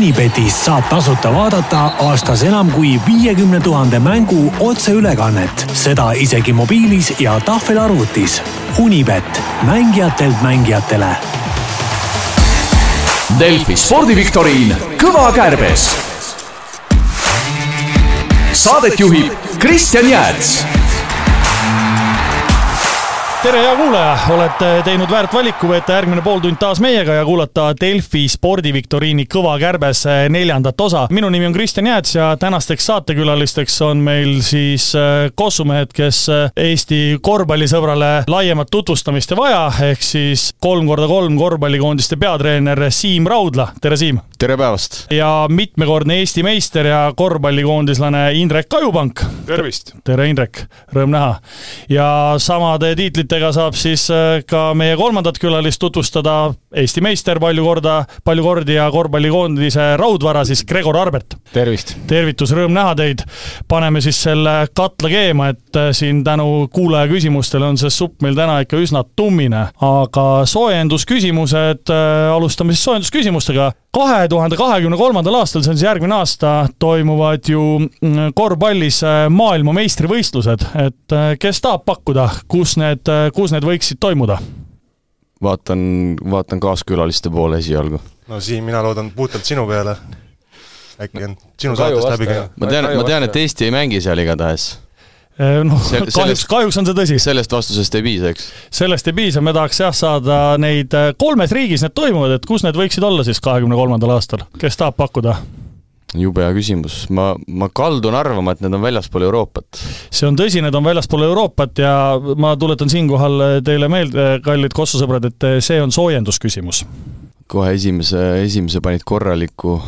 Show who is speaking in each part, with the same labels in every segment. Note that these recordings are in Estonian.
Speaker 1: Unibetist saab tasuta vaadata aastas enam kui viiekümne tuhande mängu otseülekannet, seda isegi mobiilis ja tahvelarvutis. Unibet, mängijatelt mängijatele.
Speaker 2: Delfi spordiviktoriin Kõva kärbes. saadet juhib Kristjan Jääts
Speaker 3: tere, hea kuulaja, olete teinud väärt valiku veeta järgmine pooltund taas meiega ja kuulata Delfi spordiviktoriini Kõva kärbes neljandat osa. minu nimi on Kristjan Jääts ja tänasteks saatekülalisteks on meil siis äh, kossumehed, kes äh, Eesti korvpallisõbrale laiemat tutvustamist ei vaja, ehk siis kolm korda kolm korvpallikoondiste peatreener Siim Raudla, tere Siim!
Speaker 4: tere päevast!
Speaker 3: ja mitmekordne Eesti meister ja korvpallikoondislane Indrek Kajupank.
Speaker 5: tervist!
Speaker 3: tere, Indrek, rõõm näha. ja samade tiitlitega saab siis äh, ka meie kolmandat külalist tutvustada Eesti meister palju korda, palju kordi ja korvpallikoondise raudvara siis Gregor Arbert.
Speaker 4: tervist!
Speaker 3: tervitus, rõõm näha teid. paneme siis selle katla keema, et äh, siin tänu kuulaja küsimustele on see supp meil täna ikka üsna tummine, aga soojendusküsimused, äh, alustame siis soojendusküsimustega kahe tuhande kahekümne kolmandal aastal, see on siis järgmine aasta, toimuvad ju mm, korvpallis äh, maailma meistrivõistlused, et äh, kes tahab pakkuda, kus need, äh, kus need võiksid toimuda?
Speaker 4: vaatan, vaatan kaaskülaliste poole esialgu.
Speaker 5: no Siim, mina loodan puhtalt sinu peale. äkki on sinu saatest läbi käinud?
Speaker 4: ma tean, ma tean, et Eesti ei mängi seal igatahes
Speaker 3: noh, kahjuks, kahjuks on see tõsi.
Speaker 4: sellest vastusest ei piisa, eks?
Speaker 3: sellest ei piisa, me tahaks jah saada neid, kolmes riigis need toimuvad, et kus need võiksid olla siis kahekümne kolmandal aastal, kes tahab pakkuda?
Speaker 4: jube hea küsimus, ma, ma kaldun arvama, et need on väljaspool Euroopat.
Speaker 3: see on tõsi, need on väljaspool Euroopat ja ma tuletan siinkohal teile meelde, kallid kossusõbrad, et see on soojendusküsimus.
Speaker 4: Kohe esimese, esimese panid korraliku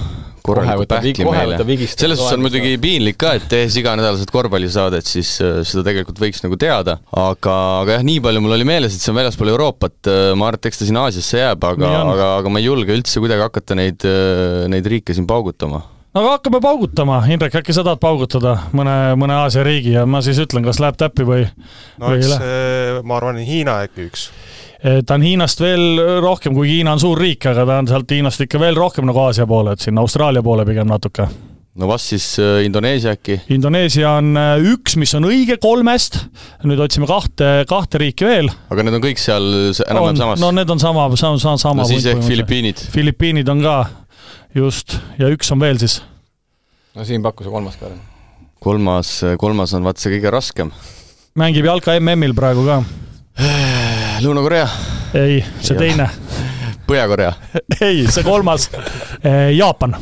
Speaker 4: korraliku pähkli meile. selles suhtes on muidugi piinlik ka, et tehes iganädalaselt korvpallisaadet, siis äh, seda tegelikult võiks nagu teada, aga, aga jah, nii palju mul oli meeles, et see on väljaspool Euroopat, äh, ma arvan, et eks ta sinna Aasiasse jääb, aga, aga, aga ma ei julge üldse kuidagi hakata neid, äh, neid riike siin paugutama.
Speaker 3: No aga hakkame paugutama, Indrek, äkki sa tahad paugutada mõne, mõne Aasia riigi ja ma siis ütlen, kas läheb täppi või
Speaker 5: no või eks ma arvan, Hiina äkki üks
Speaker 3: ta on Hiinast veel rohkem, kuigi Hiina on suur riik, aga ta on sealt Hiinast ikka veel rohkem nagu Aasia poole, et sinna Austraalia poole pigem natuke.
Speaker 4: no vast siis äh, Indoneesia äkki?
Speaker 3: Indoneesia on äh, üks, mis on õige kolmest, nüüd otsime kahte, kahte riiki veel.
Speaker 4: aga need on kõik seal enam-vähem samas?
Speaker 3: no need on sama, sama, sama, sama.
Speaker 4: no siis ehk Filipiinid?
Speaker 3: Filipiinid on ka, just, ja üks on veel siis.
Speaker 6: no siin pakku see kolmas ka.
Speaker 4: kolmas, kolmas on vaat see kõige raskem.
Speaker 3: mängib jalka MM-il praegu ka
Speaker 4: Lõuna-Korea?
Speaker 3: ei, see teine.
Speaker 4: Põhja-Korea?
Speaker 3: ei, see kolmas, Jaapan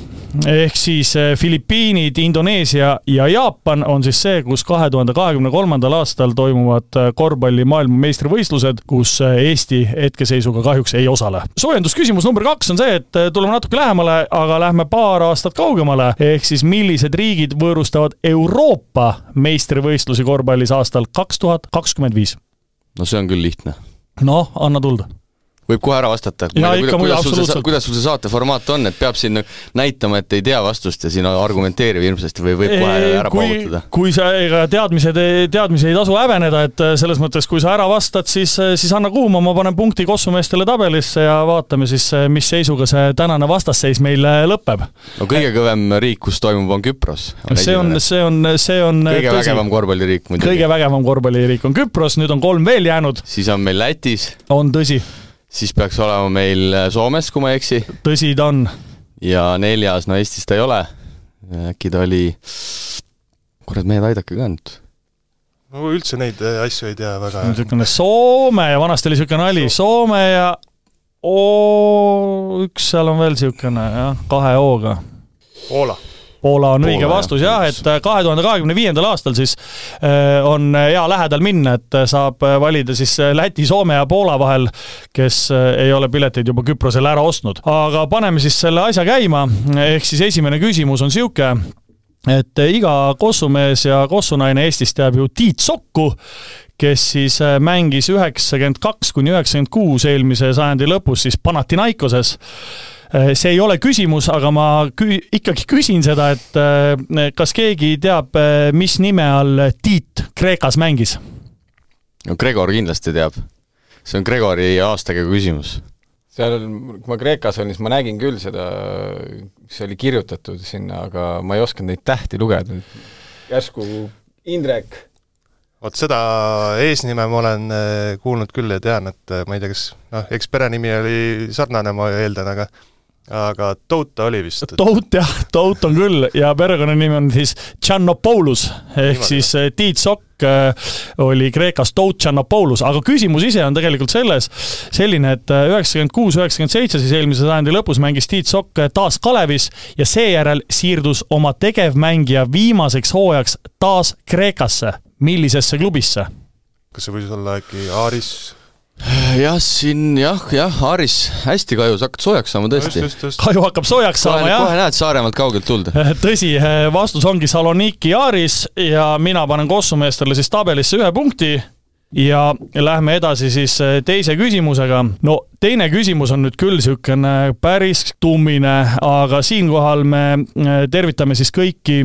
Speaker 3: ehk siis eh, Filipiinid, Indoneesia ja Jaapan on siis see, kus kahe tuhande kahekümne kolmandal aastal toimuvad eh, korvpalli maailmameistrivõistlused, kus eh, Eesti hetkeseisuga kahjuks ei osale. soojendusküsimus number kaks on see, et tuleme natuke lähemale, aga lähme paar aastat kaugemale, ehk siis millised riigid võõrustavad Euroopa meistrivõistlusi korvpallis aastal kaks tuhat kakskümmend viis?
Speaker 4: no see on küll lihtne.
Speaker 3: Noh, anna tuld
Speaker 4: võib kohe ära vastata. kuidas, see, kuidas sul see saate formaat on, et peab siin näitama, et ei tea vastust ja siin argumenteerib hirmsasti või võib kohe ära
Speaker 3: kui,
Speaker 4: paugutada?
Speaker 3: kui sa, ega teadmised, teadmisi ei tasu häbeneda, et äh, selles mõttes, kui sa ära vastad, siis, äh, siis anna kuuma, ma panen punkti kossumeestele tabelisse ja vaatame siis, äh, mis seisuga see tänane vastasseis meil lõpeb.
Speaker 4: no kõige kõvem riik, kus toimub, on Küpros.
Speaker 3: see on, see on, see on
Speaker 4: kõige tõsi. vägevam korvpalliriik muidugi.
Speaker 3: kõige vägevam korvpalliriik on Küpros, nüüd on kolm veel jäänud.
Speaker 4: siis on meil Lätis.
Speaker 3: on tõsi
Speaker 4: siis peaks olema meil äh, Soomes, kui ma ei eksi.
Speaker 3: tõsi ta on.
Speaker 4: ja neljas, no Eestis ta ei ole. äkki ta oli, kurat, mehed, aidake ka nüüd
Speaker 5: no üldse neid äh, asju ei tea väga.
Speaker 3: niisugune Soome ja vanasti oli niisugune nali, Soome ja oo, üks seal on veel niisugune jah, kahe O-ga.
Speaker 5: Poola
Speaker 3: Poola on Poola, õige vastus jah, et äh, kahe tuhande kahekümne viiendal aastal siis äh, on hea lähedal minna, et äh, saab valida siis Läti, Soome ja Poola vahel, kes ei ole pileteid juba Küprosele ära ostnud. aga paneme siis selle asja käima, ehk siis esimene küsimus on niisugune, et iga kossumees ja kossunaine Eestis teab ju Tiit Sokku, kes siis mängis üheksakümmend kaks kuni üheksakümmend kuus eelmise sajandi lõpus siis Panathinaikoses. Äh, see ei ole küsimus, aga ma kü ikkagi küsin seda, et äh, kas keegi teab, äh, mis nime all Tiit Kreekas mängis?
Speaker 4: no Gregor kindlasti teab. see on Gregori aastakäigu küsimus.
Speaker 6: seal, kui ma Kreekas olin, siis ma nägin küll seda, mis oli kirjutatud sinna, aga ma ei osanud neid tähti lugeda. järsku Indrek
Speaker 5: vot seda eesnime ma olen äh, kuulnud küll ja tean, et äh, ma ei tea, kas noh, eks perenimi oli sarnane, ma eeldan, aga aga Touta oli vist.
Speaker 3: Tout jah, Tout on küll ja perekonnanimi on siis Tšannopoulos ehk Niimoodi. siis eh, Tiit Sokk eh, oli Kreekas Tout Tšannopoulos, aga küsimus ise on tegelikult selles, selline, et eh, üheksakümmend kuus, üheksakümmend seitse, siis eelmise sajandi lõpus mängis Tiit Sokk taas Kalevis ja seejärel siirdus oma tegevmängija viimaseks hooajaks taas Kreekasse. millisesse klubisse?
Speaker 5: kas see võis olla äkki Aaris?
Speaker 4: Jah, siin jah, jah, Aaris, hästi kajus, hakkad soojaks saama tõesti.
Speaker 3: kaju hakkab soojaks saama, jah.
Speaker 4: kohe näed Saaremaalt kaugelt tuld.
Speaker 3: tõsi, vastus ongi Saloniki Aaris ja mina panen kossumeestele siis tabelisse ühe punkti ja lähme edasi siis teise küsimusega. no teine küsimus on nüüd küll niisugune päris tummine, aga siinkohal me tervitame siis kõiki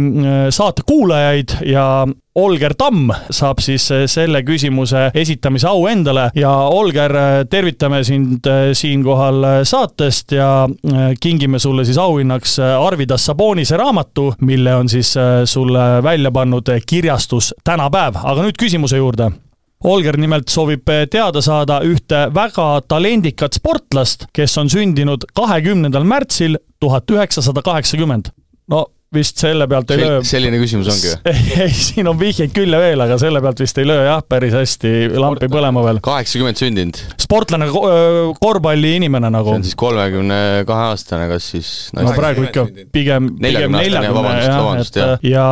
Speaker 3: saate kuulajaid ja Olger Tamm saab siis äh, selle küsimuse esitamise au endale. Ja Olger, äh, tervitame sind äh, siinkohal saatest ja kingime sulle siis auhinnaks Arvidas Sabonise raamatu, mille on siis sulle välja pannud kirjastus Tänapäev, aga nüüd küsimuse juurde Olger nimelt soovib teada saada ühte väga talendikat sportlast, kes on sündinud kahekümnendal märtsil tuhat üheksasada kaheksakümmend. no vist selle pealt ei löö.
Speaker 4: selline küsimus ongi või?
Speaker 3: ei, siin on vihjeid küll ja veel, aga selle pealt vist ei löö jah, päris hästi lampi põlema veel.
Speaker 4: kaheksakümmend sündinud?
Speaker 3: sportlane, korvpalliinimene nagu.
Speaker 4: see on siis kolmekümne kahe aastane, kas siis
Speaker 3: no praegu ikka pigem, pigem neljakümne jah, et jah. ja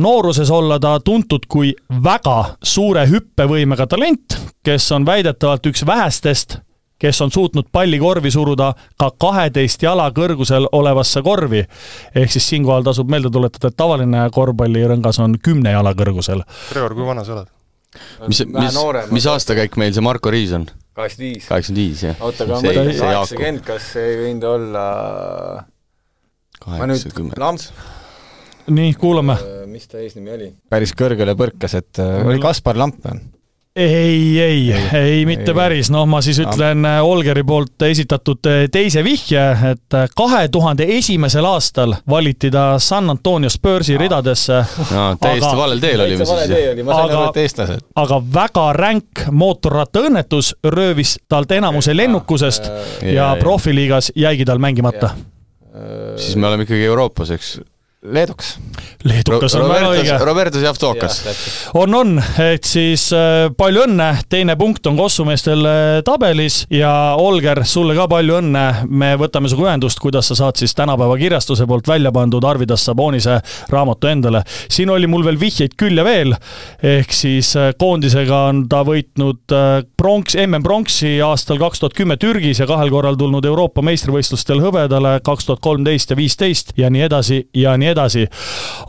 Speaker 3: nooruses olla ta tuntud kui väga suure hüppevõimega talent, kes on väidetavalt üks vähestest kes on suutnud palli korvi suruda ka kaheteist jala kõrgusel olevasse korvi. ehk siis siinkohal tasub meelde tuletada, et tavaline korvpallirõngas on kümne jala kõrgusel.
Speaker 5: Gregor, kui vana sa oled?
Speaker 4: mis, mis, mis aastakäik meil see Marko Riis on?
Speaker 6: kaheksakümmend viis.
Speaker 4: kaheksakümmend viis, jah.
Speaker 6: oota, aga ma mõtlen kaheksakümmend, kas ei võinud olla
Speaker 4: kaheksakümmend.
Speaker 6: Lamps.
Speaker 3: nii, kuulame.
Speaker 6: mis ta eesnimi oli? päris kõrgele põrkas, et äh, oli Kaspar Lamp või?
Speaker 3: Ei, ei, ei, mitte ei, päris, noh, ma siis ütlen äh, Olgeri poolt esitatud äh, teise vihje, et äh, kahe tuhande esimesel aastal valiti ta San Antonio Spursi ridadesse.
Speaker 4: no täiesti aga, valel teel olime
Speaker 6: siis. aga,
Speaker 3: aga väga ränk mootorrattaõnnetus röövis talt enamuse lennukusest ja, ja profiliigas jäigi tal mängimata.
Speaker 4: siis me oleme ikkagi Euroopas, eks
Speaker 6: Leedukas.
Speaker 3: Leedukas on väga õige.
Speaker 4: Robertus Javtokas.
Speaker 3: on, on, et siis äh, palju õnne, teine punkt on kossumeestel äh, tabelis ja Olger, sulle ka palju õnne. me võtame sinuga ühendust, kuidas sa saad siis tänapäeva kirjastuse poolt välja pandud Arvidas Sabonise raamatu endale. siin oli mul veel vihjeid küll ja veel, ehk siis äh, koondisega on ta võitnud pronks, MM pronksi aastal kaks tuhat kümme Türgis ja kahel korral tulnud Euroopa meistrivõistlustel hõbedale kaks tuhat kolmteist ja viisteist ja nii edasi ja nii edasi edasi.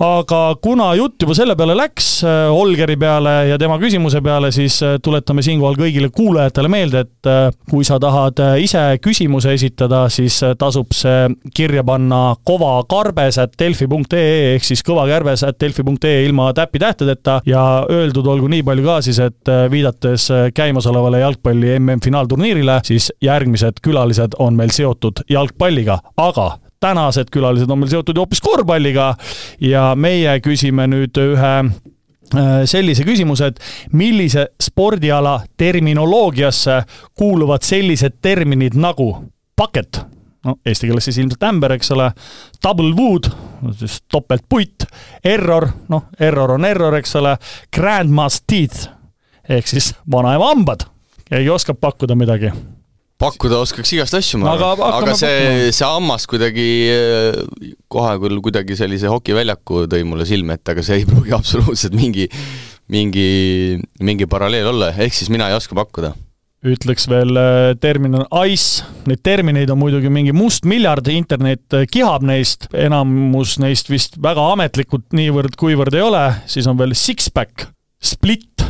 Speaker 3: aga kuna jutt juba selle peale läks, äh, Olgeri peale ja tema küsimuse peale, siis äh, tuletame siinkohal kõigile kuulajatele meelde, et äh, kui sa tahad ise küsimuse esitada, siis tasub see kirja panna kovakarbes.delfi.ee ehk siis kõvakärbes.delfi.ee ilma täpitähtedeta ja öeldud olgu nii palju ka siis, et viidates käimasolevale jalgpalli MM-finaalturniirile, siis järgmised külalised on meil seotud jalgpalliga, aga tänased külalised on meil seotud hoopis korvpalliga. Ja meie küsime nüüd ühe äh, sellise küsimuse, et millise spordiala terminoloogiasse kuuluvad sellised terminid nagu paket, no eesti keeles siis ilmselt ämber, eks ole, double wood, siis topeltpuit, error, noh, error on error, eks ole, grandma's teeth ehk siis vanaema hambad. keegi oskab pakkuda midagi
Speaker 4: pakkuda oskaks igast asju, ma arvan, aga, aga see, see hammas kuidagi eh, kohe küll kuidagi sellise hokiväljaku tõi mulle silme ette, aga see ei pruugi absoluutselt mingi, mingi, mingi paralleel olla, ehk siis mina ei oska pakkuda.
Speaker 3: Ütleks veel eh, termin on ice, neid termineid on muidugi mingi must miljard, internet eh, kihab neist, enamus neist vist väga ametlikud niivõrd-kuivõrd ei ole, siis on veel six-pack, split,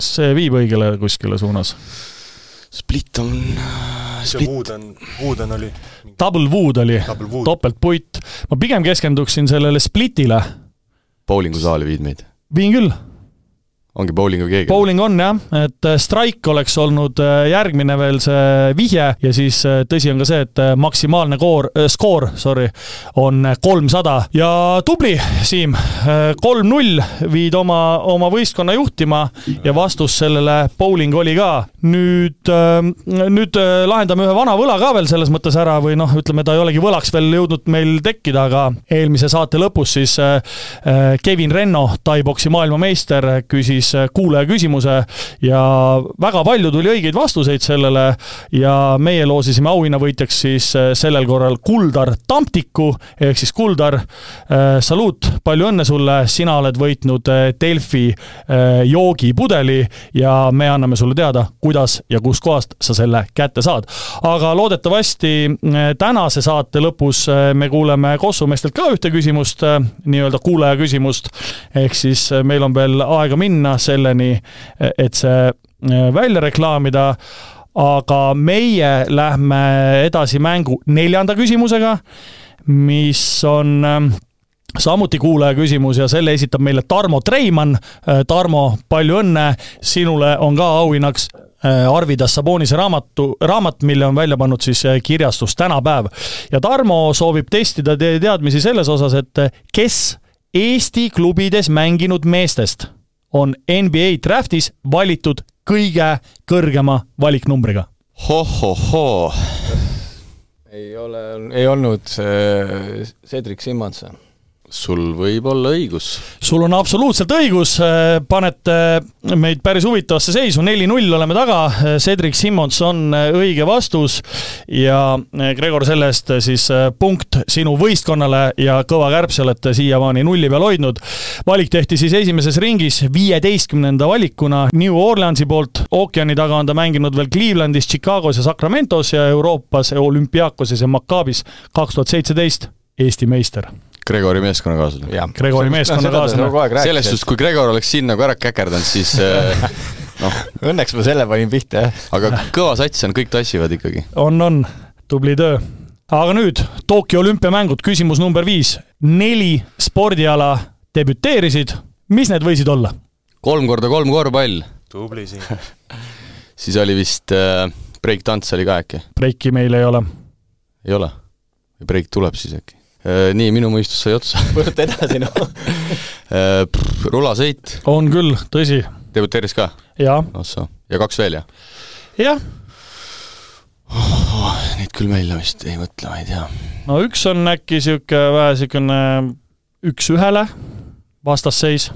Speaker 3: see viib õigele kuskile suunas
Speaker 4: Split on
Speaker 5: see Wooden, Wooden oli?
Speaker 3: Double Wood oli, topeltpuit. ma pigem keskenduksin sellele Splitile.
Speaker 4: bowlingusaali viid meid?
Speaker 3: viin küll.
Speaker 4: Ongi bowling või keegi?
Speaker 3: bowling on jah, et äh, strike oleks olnud äh, järgmine veel see vihje ja siis äh, tõsi on ka see, et maksimaalne koor, skoor, sorry, on kolmsada ja tubli, Siim, kolm-null viid oma, oma võistkonna juhtima ja vastus sellele bowling oli ka. nüüd, nüüd lahendame ühe vana võla ka veel selles mõttes ära või noh, ütleme, ta ei olegi võlaks veel jõudnud meil tekkida, aga eelmise saate lõpus siis Kevin Renno, tai-poksi maailmameister, küsis siis äh, kuulaja küsimuse ja väga palju tuli õigeid vastuseid sellele ja meie loosisime auhinnavõitjaks siis äh, sellel korral Kuldar Tamptiku ehk siis Kuldar, äh, saluut, palju õnne sulle, sina oled võitnud Delfi joogipudeli ja me anname sulle teada, kuidas ja kuskohast sa selle kätte saad. aga loodetavasti tänase saate lõpus me kuuleme Kossu meestelt ka ühte küsimust, nii-öelda kuulaja küsimust, ehk siis meil on veel aega minna minna selleni, et see äh, välja reklaamida aga meie lähme edasi mängu neljanda küsimusega, mis on ähm, samuti kuulaja küsimus ja selle esitab meile Tarmo Treimann. Äh, Tarmo, palju õnne, sinule on ka auhinnaks äh, Arvid Assabonise raamatu, raamat, mille on välja pannud siis kirjastus Tänapäev. ja Tarmo soovib testida teie teadmisi selles osas, et kes Eesti klubides mänginud meestest on NBA Draftis valitud kõige kõrgema valiknumbriga
Speaker 4: ho,? hohohoo.
Speaker 6: ei ole, ei olnud see Cedric Simmons
Speaker 4: sul võib olla õigus.
Speaker 3: sul on absoluutselt õigus, panete meid päris huvitavasse seisu, neli-null oleme taga, Cedric Simmons on õige vastus ja Gregor, selle eest siis punkt sinu võistkonnale ja kõva kärbs olete siiamaani nulli peal hoidnud. valik tehti siis esimeses ringis viieteistkümnenda valikuna New Orleansi poolt, ookeani taga on ta mänginud veel Clevelandis, Chicagos ja Sacramentos ja Euroopas olümpiaakoses ja Maccaabis kaks tuhat seitseteist Eesti meister
Speaker 4: Gregori meeskonnakaaslane.
Speaker 3: Gregori meeskonnakaaslane.
Speaker 4: selles suhtes, kui Gregor oleks siin nagu ära käkerdanud, siis äh,
Speaker 6: noh. Õnneks ma selle panin pihta, jah.
Speaker 4: aga kõva sats on, kõik tassivad ikkagi.
Speaker 3: on, on, tubli töö. aga nüüd Tokyo olümpiamängud, küsimus number viis. neli spordiala debüteerisid, mis need võisid olla?
Speaker 4: kolm korda kolm korvpall.
Speaker 5: tubli siin
Speaker 4: siis oli vist äh, breik-tants oli ka äkki?
Speaker 3: breiki meil ei ole.
Speaker 4: ei ole? või breik tuleb siis äkki? Äh, nii, minu mõistus sai otsa.
Speaker 6: võta edasi, noh
Speaker 4: äh, rulasõit.
Speaker 3: on küll, tõsi.
Speaker 4: debüteeris ka?
Speaker 3: jaa.
Speaker 4: ahsoo, ja kaks veel, jah?
Speaker 3: jah.
Speaker 4: Oh, neid küll välja vist ei mõtle, ma ei tea.
Speaker 3: no üks on äkki niisugune vähe niisugune üks-ühele vastasseis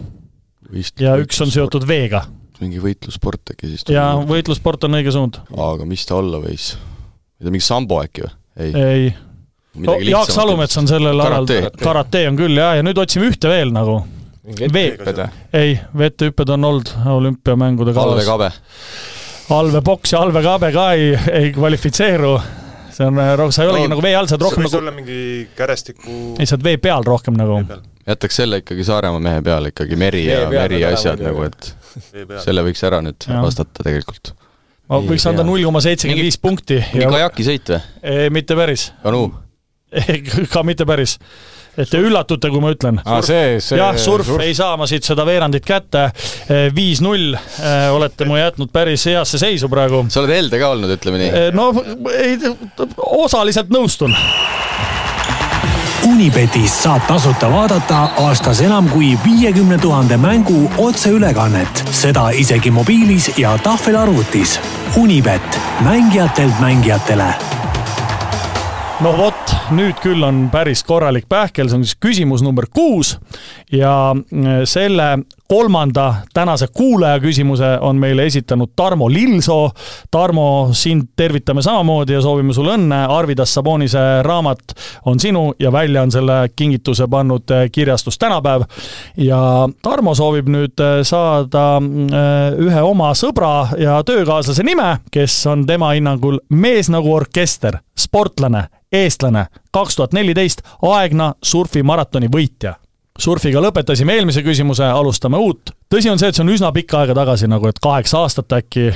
Speaker 3: vist ja üks on seotud veega.
Speaker 4: mingi võitlussport äkki siis?
Speaker 3: jaa, võitlussport on õige suund.
Speaker 4: aga mis ta olla võis? ma ei tea, mingi sambo äkki või?
Speaker 3: ei, ei Jaak Salumets on sellel alal, karate on küll jah, ja nüüd otsime ühte veel nagu.
Speaker 6: veehüpped või?
Speaker 3: ei, vettehüpped on olnud olümpiamängude
Speaker 4: kavas. allveekabe.
Speaker 3: allveepoks ja allveekabe ka ei, ei kvalifitseeru. see on, äh, sa ei olegi no, nagu vee all, sa oled rohkem
Speaker 5: nagu olla mingi kärestiku
Speaker 3: ei, sa oled vee peal rohkem nagu.
Speaker 4: jätaks selle ikkagi Saaremaa mehe peale, ikkagi meri ja meri ja asjad nagu, et selle võiks ära nüüd ja. vastata tegelikult
Speaker 3: ma võiks anda null koma seitsekümmend viis punkti.
Speaker 4: mingi kajakisõit või?
Speaker 3: mitte päris.
Speaker 4: kanuu
Speaker 3: ka mitte päris et te üllatute, kui ma ütlen. jah, surf, surf ei saa ma siit seda veerandit kätte. viis-null olete mu jätnud päris heasse seisu praegu.
Speaker 4: sa oled helde ka olnud, ütleme nii.
Speaker 3: no ei, osaliselt nõustun.
Speaker 1: Unibetis saab tasuta vaadata aastas enam kui viiekümne tuhande mängu otseülekannet, seda isegi mobiilis ja tahvelarvutis. Unibet, mängijatelt mängijatele
Speaker 3: no vot, nüüd küll on päris korralik pähkel, see on siis küsimus number kuus ja äh, selle kolmanda tänase kuulaja küsimuse on meile esitanud Tarmo Lillsoo. Tarmo, sind tervitame samamoodi ja soovime sulle õnne. Arvid Assabonise raamat on sinu ja välja on selle kingituse pannud äh, kirjastus Tänapäev. ja Tarmo soovib nüüd äh, saada ühe oma sõbra ja töökaaslase nime, kes on tema hinnangul mees nagu orkester, sportlane eestlane, kaks tuhat neliteist Aegna surfimaratoni võitja. surfiga lõpetasime eelmise küsimuse, alustame uut. tõsi on see, et see on üsna pikka aega tagasi, nagu et kaheksa aastat äkki,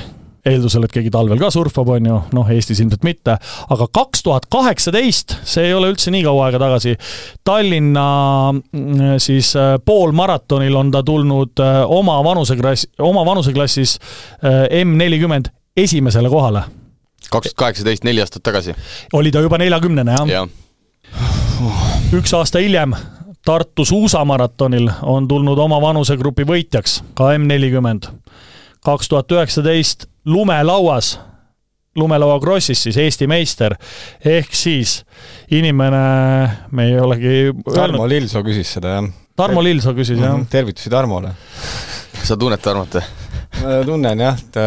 Speaker 3: eeldusel, et keegi talvel ka surfab, on ju, noh, Eestis ilmselt mitte, aga kaks tuhat kaheksateist, see ei ole üldse nii kaua aega tagasi, Tallinna mm, siis äh, poolmaratonil on ta tulnud äh, oma vanuseklass, oma vanuseklassis M nelikümmend esimesele kohale.
Speaker 4: Kaks tuhat kaheksateist, neli aastat tagasi.
Speaker 3: oli ta juba neljakümnene, jah ja.? üks aasta hiljem Tartu suusamaratonil on tulnud oma vanusegrupi võitjaks, ka M nelikümmend. kaks tuhat üheksateist lumelauas, lumelaua krossis siis Eesti meister, ehk siis inimene, me ei olegi
Speaker 6: Tarmo öelnud... Lillsoo küsis seda, jah.
Speaker 3: Tarmo Lillsoo küsis jah.
Speaker 6: Mhm, tervitusi Tarmole.
Speaker 4: sa tunned Tarmot või?
Speaker 6: ma tunnen jah, ta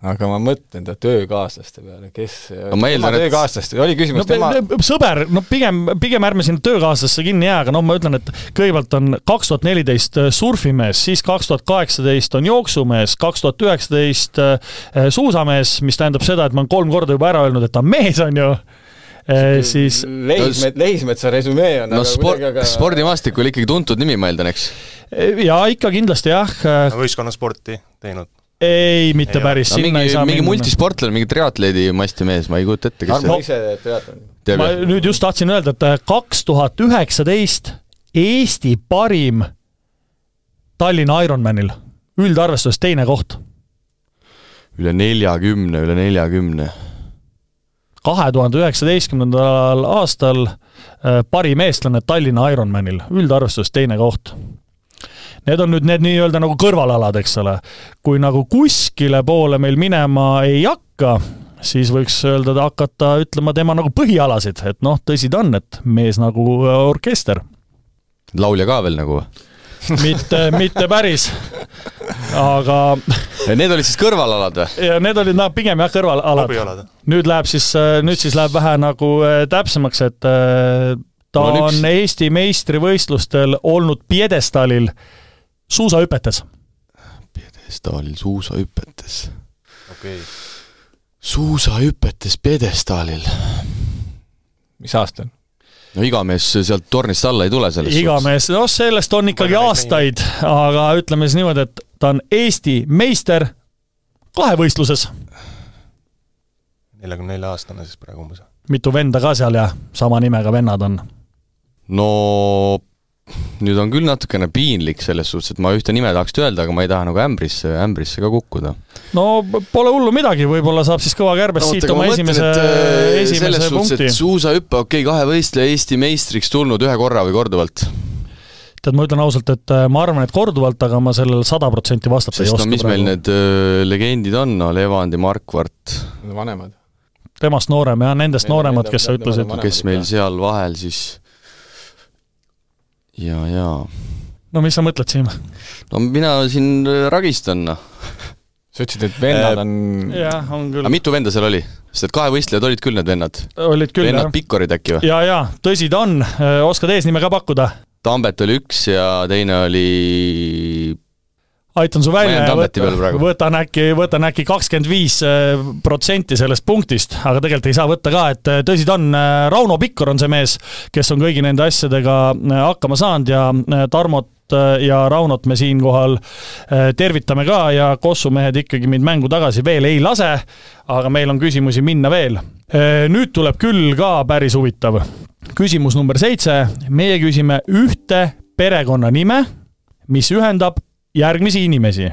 Speaker 6: aga ma mõtlen ta töökaaslaste peale, kes no, ma eeldan, et töökaaslast, oli küsimus
Speaker 3: no, tema sõber, no pigem, pigem ärme sinna töökaaslasse kinni jää, aga noh, ma ütlen, et kõigepealt on kaks tuhat neliteist äh, surfimees, siis kaks tuhat kaheksateist on jooksumees, kaks tuhat üheksateist äh, suusamees, mis tähendab seda, et ma olen kolm korda juba ära öelnud, et ta on mees, on ju siis
Speaker 6: Lehismet-, Lehismetsa resümee on
Speaker 4: no sport, aga... spordimaastikul ikkagi tuntud nimi, ma eeldan, eks?
Speaker 3: jaa, ikka kindlasti jah.
Speaker 5: võistkonnasporti teinud
Speaker 3: ei, mitte ei päris,
Speaker 4: sinna mingi, ei saa mingi multisportlane, mingi triatleti masti mees, ma ei kujuta ette, kes
Speaker 6: Armo ise teeb triatloni.
Speaker 3: ma nüüd just tahtsin öelda, et äh, kaks tuhat üheksateist Eesti parim Tallinna Ironmanil, üldarvestuses teine koht.
Speaker 4: üle neljakümne, üle neljakümne.
Speaker 3: kahe tuhande üheksateistkümnendal aastal äh, parim eestlane Tallinna Ironmanil, üldarvestuses teine koht need on nüüd need nii-öelda nagu kõrvalalad, eks ole. kui nagu kuskile poole meil minema ei hakka, siis võiks öelda, hakata ütlema tema nagu põhialasid, et noh, tõsi ta on, et mees nagu äh, orkester.
Speaker 4: laulja ka veel nagu?
Speaker 3: mitte, mitte päris, aga
Speaker 4: Need olid siis kõrvalalad või?
Speaker 3: ja need olid noh, pigem jah, kõrvalalad. nüüd läheb siis, äh, nüüd siis läheb vähe nagu äh, täpsemaks, et ta on, üks... on Eesti meistrivõistlustel olnud pjedestaalil suusahüpetes.
Speaker 4: pjedestaalil suusahüpetes.
Speaker 5: okei okay..
Speaker 4: suusahüpetes pjedestaalil.
Speaker 6: mis aastal?
Speaker 4: no iga mees sealt tornist alla ei tule selles
Speaker 3: iga mees, noh sellest on ikkagi Palju aastaid, aga ütleme siis niimoodi, et ta on Eesti meister kahevõistluses.
Speaker 5: neljakümne nelja aastane siis praegu umbes.
Speaker 3: mitu venda ka seal ja sama nimega vennad on?
Speaker 4: no nüüd on küll natukene piinlik selles suhtes, et ma ühte nime tahaks öelda, aga ma ei taha nagu ämbrisse, ämbrisse ka kukkuda.
Speaker 3: no pole hullu midagi, võib-olla saab siis kõva kärbes no, siit oma esimese, äh, esimese punkti.
Speaker 4: suusahüppe, okei okay,, kahevõistleja Eesti meistriks tulnud ühe korra või korduvalt?
Speaker 3: tead, ma ütlen ausalt, et äh, ma arvan, et korduvalt, aga ma sellele sada protsenti vastata
Speaker 4: Sest
Speaker 3: ei oska
Speaker 4: no mis praegu. meil need öö, äh, legendid on, no Levandi, Markvart.
Speaker 6: vanemad.
Speaker 3: temast noorem jah, nendest nooremad, kes sa ütlesid.
Speaker 4: kes meil seal vahel siis ja, ja.
Speaker 3: no mis sa mõtled, Siim?
Speaker 4: no mina siin ragistan, noh.
Speaker 6: sa ütlesid, et vennad on
Speaker 3: jah, on küll.
Speaker 4: aga mitu venda seal oli? sest et kahevõistlejad olid küll need vennad?
Speaker 3: olid küll,
Speaker 4: jah. vennad Pikkorid äkki või?
Speaker 3: jaa, jaa, tõsi ta on, oskad eesnime ka pakkuda?
Speaker 4: Tambet oli üks ja teine oli
Speaker 3: aitan su välja ja võtan, võtan äkki, võtan äkki kakskümmend viis äh, protsenti sellest punktist, aga tegelikult ei saa võtta ka, et äh, tõsi ta on, äh, Rauno Pikkor on see mees, kes on kõigi nende asjadega hakkama saanud ja Tarmot ja Raunot me siinkohal tervitame ka ja Kossu mehed ikkagi mind mängu tagasi veel ei lase, aga meil on küsimusi minna veel. nüüd tuleb küll ka päris huvitav. küsimus number seitse, meie küsime ühte perekonnanime, mis ühendab järgmisi inimesi.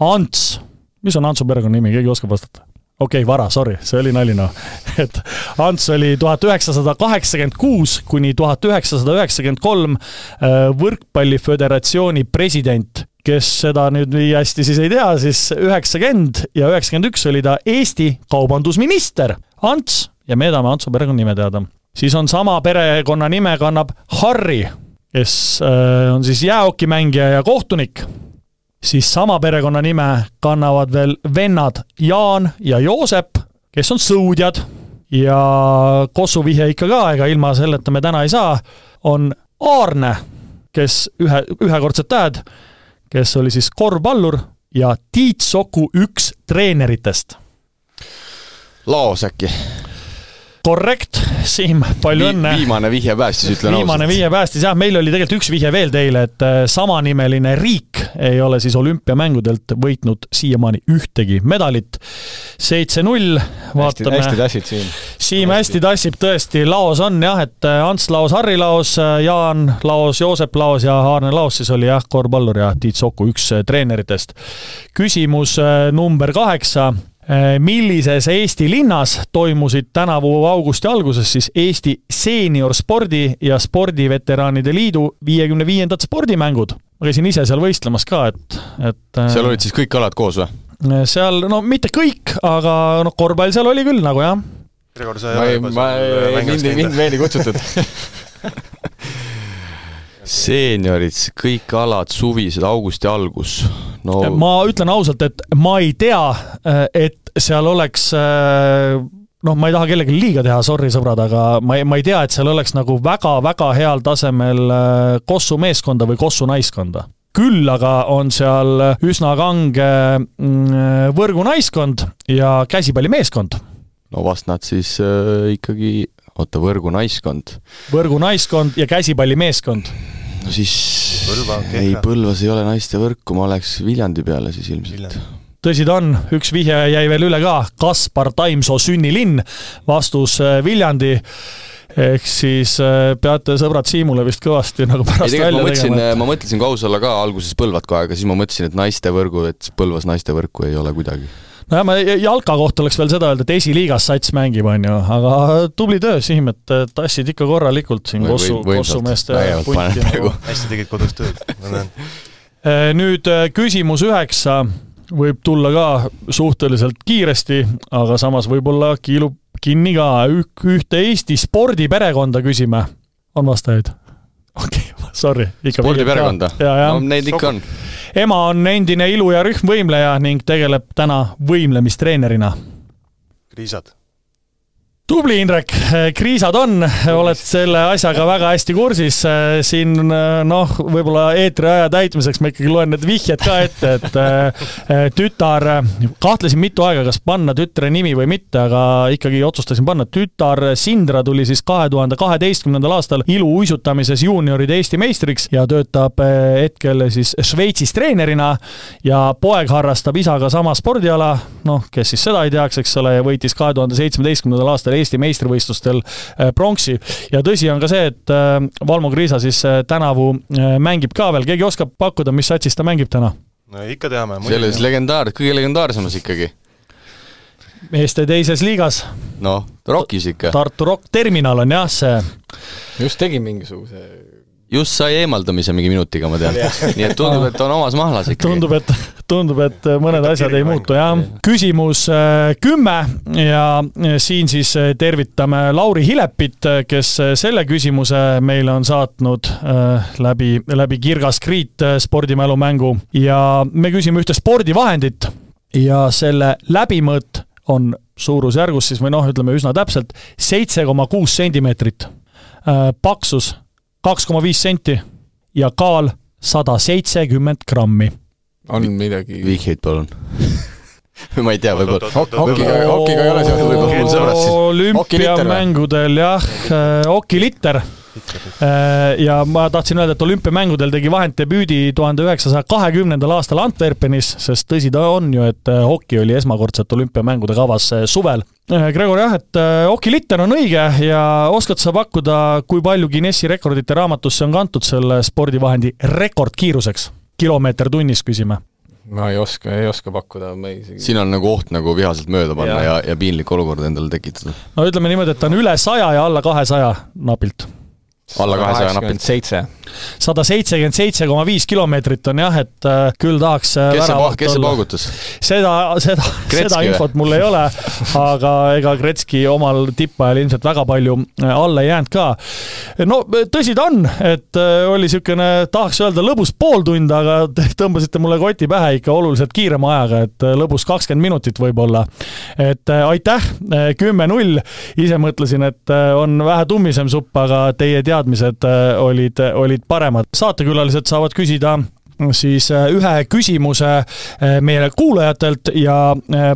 Speaker 3: Ants, mis on Antsu perekonnanimi, keegi oskab vastata? okei okay,, Vara, sorry, see oli nali noh. et Ants oli tuhat üheksasada kaheksakümmend kuus kuni tuhat üheksasada üheksakümmend kolm äh, võrkpalliföderatsiooni president, kes seda nüüd nii hästi siis ei tea, siis üheksakümmend ja üheksakümmend üks oli ta Eesti kaubandusminister, Ants, ja me tahame Antsu perekonnanime teada. siis on sama perekonnanime kannab Harri kes äh, on siis jäähokimängija ja kohtunik, siis sama perekonnanime kannavad veel vennad Jaan ja Joosep, kes on sõudjad ja Kossu vihje ikka ka, ega ilma selleta me täna ei saa, on Aarne, kes ühe, ühekordsed tähed, kes oli siis korvpallur ja Tiit Soku üks treeneritest.
Speaker 4: laos äkki?
Speaker 3: korrekt, Siim, palju Vi õnne.
Speaker 4: viimane vihje päästis, ütlen
Speaker 3: ausalt. viimane vihje päästis jah, meil oli tegelikult üks vihje veel teile, et äh, samanimeline riik ei ole siis olümpiamängudelt võitnud siiamaani ühtegi medalit. seitse-null, vaatame.
Speaker 6: hästi tassid, Siim.
Speaker 3: Siim hästi tassib tõesti, laos on jah, et äh, Ants Laos, Harri Laos, äh, Jaan Laos, Joosep Laos ja Aarne Laos siis oli jah, korvpallur ja Tiit Soku üks treeneritest. küsimus number kaheksa millises Eesti linnas toimusid tänavu augusti alguses siis Eesti seeniorspordi ja spordiveteraanide liidu viiekümne viiendad spordimängud. ma käisin ise seal võistlemas ka, et, et
Speaker 4: äh, seal olid siis kõik alad koos või?
Speaker 3: Äh, seal, no mitte kõik, aga noh, korvpall seal oli küll nagu jah.
Speaker 5: Gregor, sa ei
Speaker 6: ole juba seal mind, mind veel ei kutsutud
Speaker 4: seeniorid, kõik alad, suvised, augusti algus
Speaker 3: no ma ütlen ausalt, et ma ei tea, et seal oleks noh, ma ei taha kellelegi liiga teha, sorry sõbrad, aga ma ei, ma ei tea, et seal oleks nagu väga-väga heal tasemel Kossu meeskonda või Kossu naiskonda küll aga on seal üsna kange mm, võrgunaiskond ja käsipallimeeskond.
Speaker 4: no vast nad siis äh, ikkagi, oota, võrgunaiskond.
Speaker 3: võrgunaiskond ja käsipallimeeskond
Speaker 4: no siis Põlva ei, Põlvas ei ole naistevõrku, ma oleks Viljandi peale siis ilmselt.
Speaker 3: tõsi ta on, üks vihje jäi veel üle ka, Kaspar Taimsoo sünnilinn, vastus äh, Viljandi ehk siis äh, peate sõbrad Siimule vist kõvasti nagu pärast ei, välja
Speaker 4: tegema. Et... ma mõtlesin, kui aus olla ka, alguses Põlvat kohe, aga siis ma mõtlesin, et naistevõrgu, et Põlvas naistevõrku ei ole kuidagi
Speaker 3: nojah, ma jalka kohta oleks veel seda öelda, et esiliigas sats mängib, on ju, aga tubli töö, Siim, et tassid ikka korralikult siin või, Kossu, Kossu meeste punti.
Speaker 5: Nagu. hästi tegid kodus tööd, ma näen.
Speaker 3: Eh, nüüd eh, küsimus üheksa võib tulla ka suhteliselt kiiresti, aga samas võib-olla kiilub kinni ka. ühte Eesti spordiperekonda küsime. on vastajaid? Okei okay,, sorry.
Speaker 4: spordiperekonda? no neid ikka on
Speaker 3: ema on endine ilu- ja rühmvõimleja ning tegeleb täna võimlemistreenerina.
Speaker 5: kriisad
Speaker 3: tubli, Indrek, kriisad on, oled selle asjaga väga hästi kursis. siin noh, võib-olla eetriaja täitmiseks ma ikkagi loen need vihjed ka ette, et eh, tütar, kahtlesin mitu aega, kas panna tütre nimi või mitte, aga ikkagi otsustasin panna. tütar Sindra tuli siis kahe tuhande kaheteistkümnendal aastal iluuisutamises juunioride Eesti meistriks ja töötab eh, hetkel siis Šveitsis treenerina ja poeg harrastab isaga sama spordiala, noh, kes siis seda ei teaks, eks ole, ja võitis kahe tuhande seitsmeteistkümnendal aastal Eesti meistrivõistlustel äh, pronksi. ja tõsi on ka see, et äh, Valmo Kriisa siis äh, tänavu mängib ka veel, keegi oskab pakkuda, mis satsis ta mängib täna?
Speaker 5: no ikka teame.
Speaker 4: selles legendaar, kõige legendaarsemas ikkagi
Speaker 3: meeste teises liigas.
Speaker 4: noh, Rockis ikka.
Speaker 3: Tartu Rock Terminal on jah see.
Speaker 6: just tegin mingisuguse
Speaker 4: just sai eemaldamise mingi minutiga, ma tean. nii et tundub, et on omas mahlas ikkagi.
Speaker 3: tundub, et, tundub, et mõned asjad ei muutu, jah. küsimus äh, kümme ja äh, siin siis äh, tervitame Lauri Hilepit, kes selle küsimuse meile on saatnud läbi, läbi Kirgas Kriit spordimälumängu ja me küsime ühte spordivahendit ja selle läbimõõt on suurusjärgus siis või noh, ütleme üsna täpselt seitse koma kuus sentimeetrit. paksus kaks koma viis senti ja kaal sada seitsekümmend grammi.
Speaker 6: on midagi?
Speaker 4: vihjeid palun või ma ei tea, võib-olla
Speaker 6: hokiga, hokiga ei ole seotud võib-olla.
Speaker 3: olümpiamängudel jah, Äh, ja ma tahtsin öelda, et olümpiamängudel tegi vahenddebüüdi tuhande üheksasaja kahekümnendal aastal Antwerpenis, sest tõsi ta on ju, et äh, hoki oli esmakordselt olümpiamängude kavas äh, suvel. Gregor jah, et okilitter on õige ja oskad sa pakkuda, kui palju Guinessi rekordite raamatusse on kantud selle spordivahendi rekordkiiruseks? kilomeeter tunnis küsime
Speaker 6: ma ei oska, ei oska pakkuda, ma ei isegi
Speaker 4: siin on nagu oht nagu vihaselt mööda panna ja, ja, ja piinlik olukord endale tekitada.
Speaker 3: no ütleme niimoodi, et ta on üle saja ja alla kahesaja napilt
Speaker 4: alla kahesaja napilt.
Speaker 6: seitse.
Speaker 3: Sada seitsekümmend seitse koma viis kilomeetrit on jah, et äh, küll tahaks
Speaker 4: äh, kes see, kes see paugutas?
Speaker 3: seda, seda, seda infot mul ei ole, aga ega Kretski omal tippajal ilmselt väga palju äh, alla ei jäänud ka. no tõsi ta on, et oli niisugune, tahaks öelda lõbus pooltund, aga te tõmbasite mulle koti pähe ikka oluliselt kiirema ajaga, et lõbus kakskümmend minutit võib-olla. et aitäh, kümme-null, ise mõtlesin, et on vähe tummisem supp, aga teie teadmised olid, olid paremad. saatekülalised saavad küsida siis ühe küsimuse meie kuulajatelt ja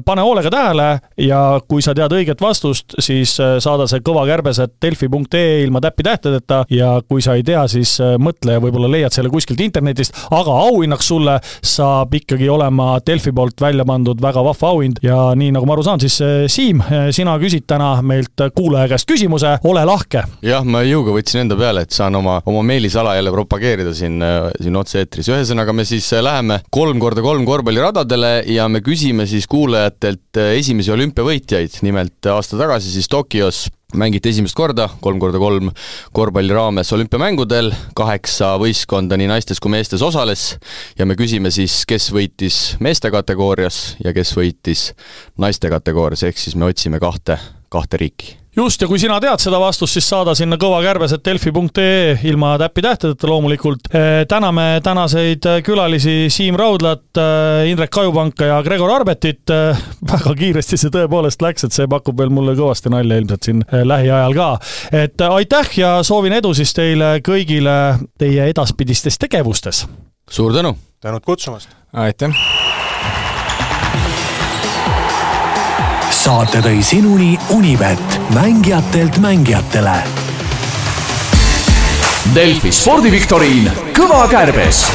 Speaker 3: pane hoolega tähele ja kui sa tead õiget vastust, siis saada see kõva kärbesed delfi.ee ilma täppi-tähtedeta ja kui sa ei tea, siis mõtle ja võib-olla leiad selle kuskilt internetist, aga auhinnaks sulle saab ikkagi olema Delfi poolt välja pandud väga vahva auhind ja nii nagu ma aru saan, siis Siim, sina küsid täna meilt kuulaja käest küsimuse, ole lahke.
Speaker 4: jah, ma jõuga võtsin enda peale, et saan oma, oma meelisala jälle propageerida siin, siin otse-eetris. ühesõnaga, me siis läheme kolm korda kolm korvpalliradadele ja me küsime siis kuulajatelt esimesi olümpiavõitjaid. nimelt aasta tagasi siis Tokyos mängiti esimest korda, kolm korda kolm korvpalli raames olümpiamängudel, kaheksa võistkonda nii naistes kui meestes osales. Ja me küsime siis, kes võitis meeste kategoorias ja kes võitis naiste kategoorias, ehk siis me otsime kahte, kahte riiki
Speaker 3: just, ja kui sina tead seda vastust, siis saada sinna kõvakärbesed delfi.ee ilma täppi-tähtedeta loomulikult. Eh, täname tänaseid külalisi Siim Raudlat, eh, Indrek Kajupanka ja Gregor Arbetit. Eh, väga kiiresti see tõepoolest läks, et see pakub veel mulle kõvasti nalja ilmselt siin lähiajal ka. et aitäh ja soovin edu siis teile kõigile teie edaspidistes tegevustes.
Speaker 4: suur tänu!
Speaker 5: tänud kutsumast!
Speaker 6: aitäh!
Speaker 1: Saate tõi sinuni Unibet, mängijatelt mängijatele.
Speaker 2: Delfi spordiviktoriin Kõva kärbes